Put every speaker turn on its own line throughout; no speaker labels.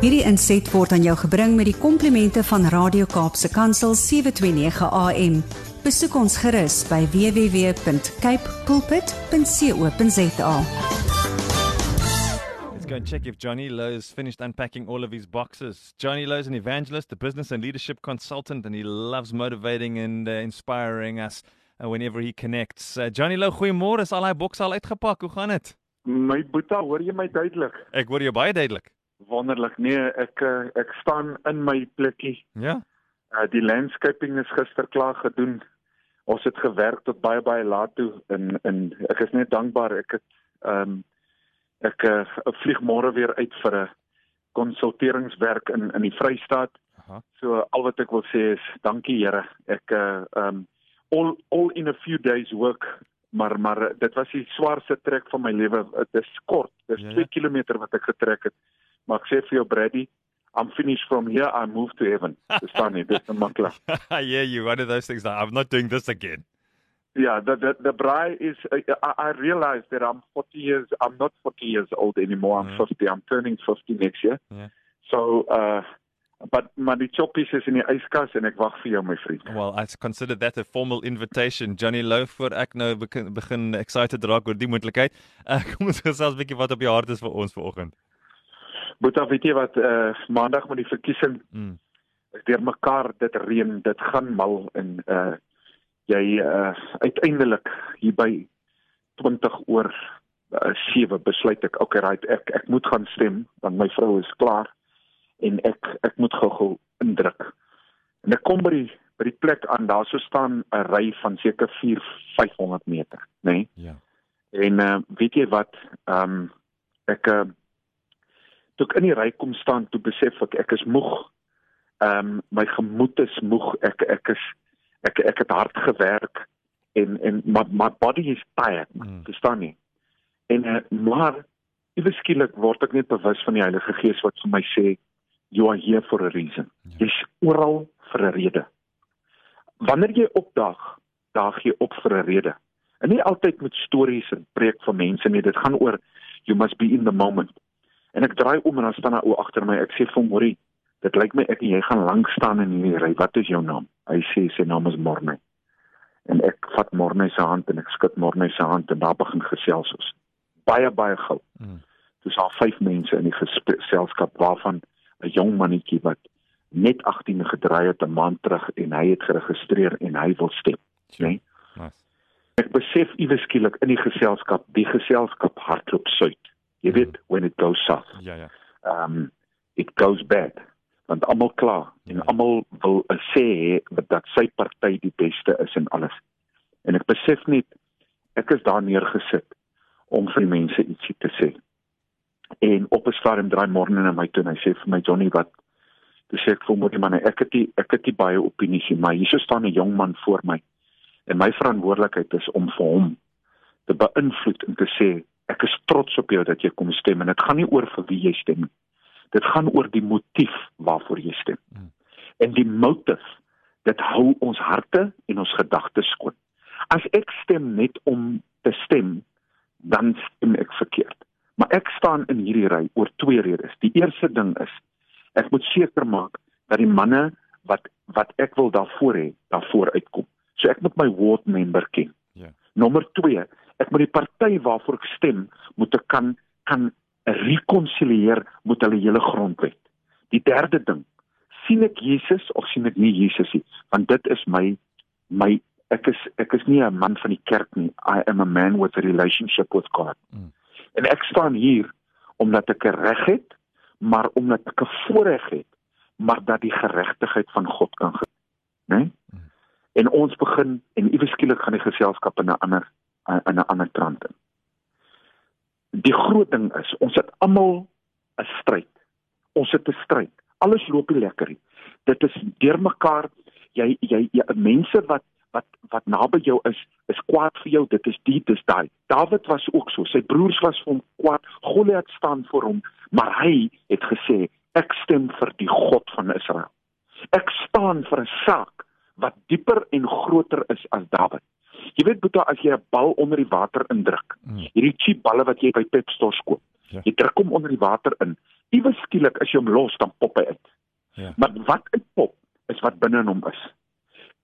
Hierdie inset word aan jou gebring met die komplimente van Radio Kaapse Kansel 729 AM. Besoek ons gerus by www.cape pulpit.co.za.
Let's go and check if Johnny Lowe's finished unpacking all of his boxes. Johnny Lowe's an evangelist, a business and leadership consultant, and he loves motivating and uh, inspiring us uh, whenever he connects. Uh, Johnny Lowe, goeiemôre. Is al daai bokse al uitgepak? Hoe gaan dit?
My boetie, hoor jy my duidelik?
Ek hoor jou baie duidelik.
Wonderlik. Nee, ek eh, ek staan in my plekkie.
Ja.
Uh die landscaping is gister klaar gedoen. Ons het gewerk tot baie baie laat toe en en ek is net dankbaar ek het ehm um, ek uh, vlieg môre weer uit vir 'n konsulteringswerk in in die Vrystaat.
Aha.
So al wat ek wil sê is dankie Here. Ek uh um all all in a few days work maar maar dit was die swaarste trek van my lewe. Dit is kort. Dit is
Ja,
2
ja.
km wat ek getrek het. Maar ek sê vir jou Brady, I'm finished from here. I move to heaven. Verstaan jy? Dit is maklik.
yeah, you one of those things that I'm not doing this again.
Yeah, the the the braai is uh, I, I realize that I'm 40 years I'm not 40 years old anymore. I'm
Mhm.
50. I'm turning 50 next year.
Yeah.
So uh but maar die choppies is in die yskas en ek wag vir jou my vriend.
Well, I consider that a formal invitation. Johnny Lowe voor ek nou begin, begin excited raak oor die moontlikheid. Uh, kom ons gesels 'n bietjie wat op jou hart is vir ons vanoggend.
Boeta, weet jy wat uh maandag met die verkiesing
Mm.
is deur mekaar dit reën, dit gaan mal en uh jy uh uiteindelik hier by 20 oor uh, 7 besluit ek okay right ek ek moet gaan stem want my vrou is klaar en ek ek moet gou-gou indruk. En ek kom by die by die plek aan, daar sou staan 'n ry van seker 4 500 meter, nê? Nee?
Ja.
En uh weet jy wat, ehm um, ek uh toe ek in die ry kom staan, toe besef ek ek is moeg. Ehm um, my gemoed is moeg. Ek ek is ek ek het hard gewerk en en my my body is tired,
Mm.
mm. verstaan jy? En uh, maar ewe skielik word ek net bewus van die Heilige Gees wat vir my sê you are here for a reason.
Ja.
Jy's oral vir 'n rede. Wanneer jy opdaag, daag jy op vir 'n rede. En nie altyd met stories en preek van mense nie. Dit gaan oor you must be in the moment. En ek draai om en dan staan 'n ou agter my. Ek sê vir hom, "Hoerie, dit lyk my ek en jy gaan lank staan in hierdie ry. Wat is jou naam?" Hy sê sy naam is Morne. En ek vat Morne se hand en ek skud Morne se hand en daar begin gesels ons. Baie baie gou.
Mm.
Dis al vyf mense in die geselskap waarvan 'n jong mannetjie wat net 18 gedraai het 'n maand terug en hy het geregistreer en hy wil stem.
Sure.
Nee.
Nice.
Ek besef iewes skielik in die geselskap, die geselskap hardloop suid. Jy
Mhm.
weet when it goes south,
Ja, ja.
um it goes bad. Want almal kla en
Ja.
almal wil sê dat sy party die beste is en alles. En ek besef net ek is daar neergesit om vir mense ietsie te sê. En op 'n stadium draai môre na my toe en hy sê vir my Johnny wat Toe sê ek vir hom, "Moenie man, ek het nie ek het nie baie opinies nie, maar hier staan 'n jong man voor my en my verantwoordelikheid is om vir hom te beïnvloed en te sê ek is trots op jou dat jy kom stem en dit gaan nie oor vir wie jy stem nie. Dit gaan oor die motief waarvoor jy stem.
Mm.
En die motief, dit hou ons harte en ons gedagtes skoon. As ek stem net om te stem, dan stem ek verkeerd. Maar ek staan in hierdie ry oor twee redes. Die eerste ding is ek moet seker maak dat die manne wat wat ek wil daarvoor hê, daarvoor uitkom. So ek moet my ward member ken.
Ja.
Nommer 2, ek moet die party waarvoor ek stem, moet ek kan kan rekonsiliëer met hulle hele grondwet. Die derde ding, sien ek Jesus of sien ek nie Jesus nie? Want dit is my my ek is ek is nie 'n man van die kerk nie. I am a man with a relationship with God.
Mm.
En ek staan hier omdat ek 'n reg het, maar omdat ek 'n voorreg het, maar dat die geregtigheid van God kan ge, né? Nee? En ons begin en iewes skielik gaan die geselskap in 'n ander in 'n ander trant in. Die groot ding is, ons het almal 'n stryd. Ons het 'n stryd. Alles loop nie lekker nie. Dit is deurmekaar jy jy, jy mense wat wat wat naby jou is, is kwaad vir jou. Dit is die dis daai. Dawid was ook so. Sy broers was vir hom kwaad. Goliat staan vir hom, maar hy het gesê, ek stem vir die God van Israel. Ek staan vir 'n saak wat dieper en groter is as Dawid. Jy weet Boeta, as jy 'n bal onder die water indruk,
Mm.
hierdie cheap balle wat jy by Pep Stores koop. Ja. Jy druk hom onder die water in. Iewes skielik as jy hom los dan pop hy uit. Ja. Maar wat uitpop is wat binne in hom is.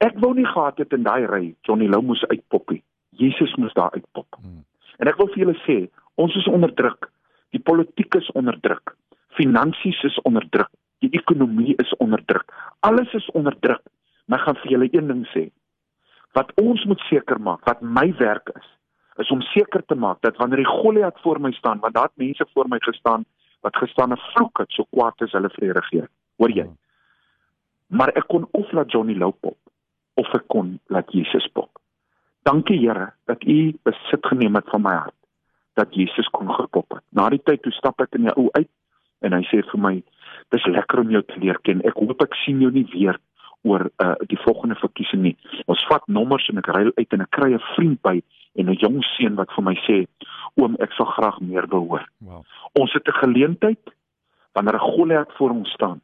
Ek wou nie gehad het in daai ry Johnny Lou moes uitpoppie. Jesus moes daar uitpop. Hmm. En ek wil vir julle sê, ons is onder druk. Die politiek is onder druk. Finansies is onder druk. Die ekonomie is onder druk. Alles is onder druk. Maar ek gaan vir julle een ding sê. Wat ons moet seker maak, wat my werk is, is om seker te maak dat wanneer die Goliat voor my staan, want daar het mense voor my gestaan wat gestaan en vloek het so kwaad as hulle vir die regering. Hoor jy? Hmm. Maar ek kon of laat Johnny Lou pop of ek kon laat Jesus pop. Dankie Here dat U besit geneem het van my hart dat Jesus kon gepop het. Na die tyd toe stap ek in die ou uit en hy sê vir my dis lekker om jou te leer ken. Ek hoop ek sien jou nie weer oor uh, die volgende verkiesing nie. Ons vat nommers en ek ry uit en ek kry 'n vriend by en 'n jong seun wat vir my sê oom ek sal graag meer wil hoor. Wow. Ons het 'n geleentheid wanneer 'n Goliat voor ons staan.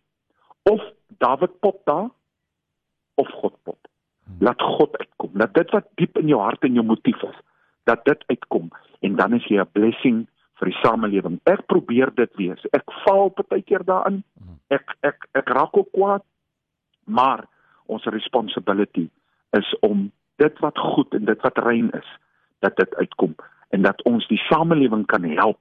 Of Dawid pop daar of God pop. Laat God uitkom. Laat dit wat diep in jou hart en jou motief is, dat dit uitkom en dan is jy 'n blessing vir die samelewing. Ek probeer dit wees. Ek val baie keer daarin. Ek ek ek raak ook kwaad. Maar ons responsibility is om dit wat goed en dit wat rein is, dat dit uitkom en dat ons die samelewing kan help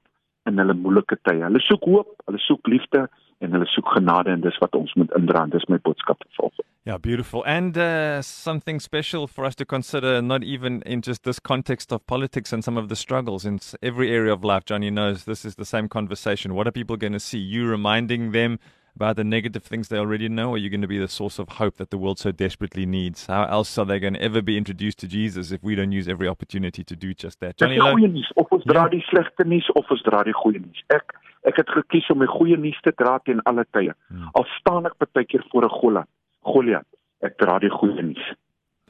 in hulle moeilike tye. Hulle soek hoop, hulle soek liefde en hulle soek genade en dis wat ons moet indra. Dis my boodskap vir volgende.
Yeah, beautiful. And uh, something special for us to consider, not even in just this context of politics and some of the struggles in every area of life. Johnny knows this is the same conversation. What are people going to see? You reminding them about the negative things they already know, or are you going to be the source of hope that the world so desperately needs? How else are they going to ever be introduced to Jesus if we don't use every opportunity to do just that?
Johnny, goeie nuus, of ons dra die slegte nuus of ons dra die goeie nuus. Ek ek het gekies om die goeie nuus te dra teen alle tye. Hmm. Al staan ek baie keer voor 'n Goliat. Goliath. Ek dra die goeie nuus.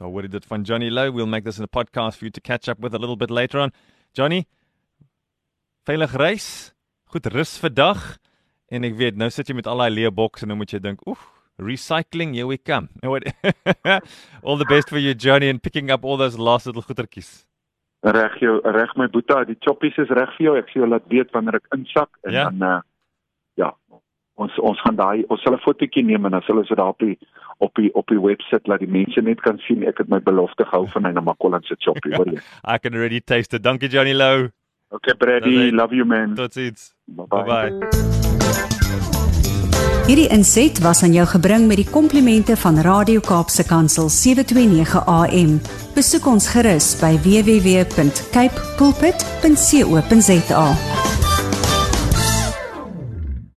Daar word dit van Johnny Low. We'll make this in a podcast for you to catch up with a little bit later on. Johnny, veilig reis. Goed rus vir dag. En ek weet, nou sit jy met al daai leë boks en nou moet jy dink, "Oef, recycling, here we come." all the best for you Johnny and picking up all those last little goedertjies.
Reg jou, reg my boetie, die choppies is reg vir jou. Ek sê jy laat weet wanneer ek insak en ja. dan uh, ons ons gaan daai ons sal 'n fotootjie neem en dan sal ons dit daar op die op die op die webwerf laat die mense net kan sien. Ek het my belofte gehou van hy na Makolan se choppie hoor jy?
I can already taste it. Dankie Johnny Lou.
Okay Brady love you man.
Totsiens. Bye bye, bye.
Hierdie inset was aan jou gebring met die komplimente van Radio Kaapse Kansel 729 AM besoek ons gerus by www.cape pulpit.co.za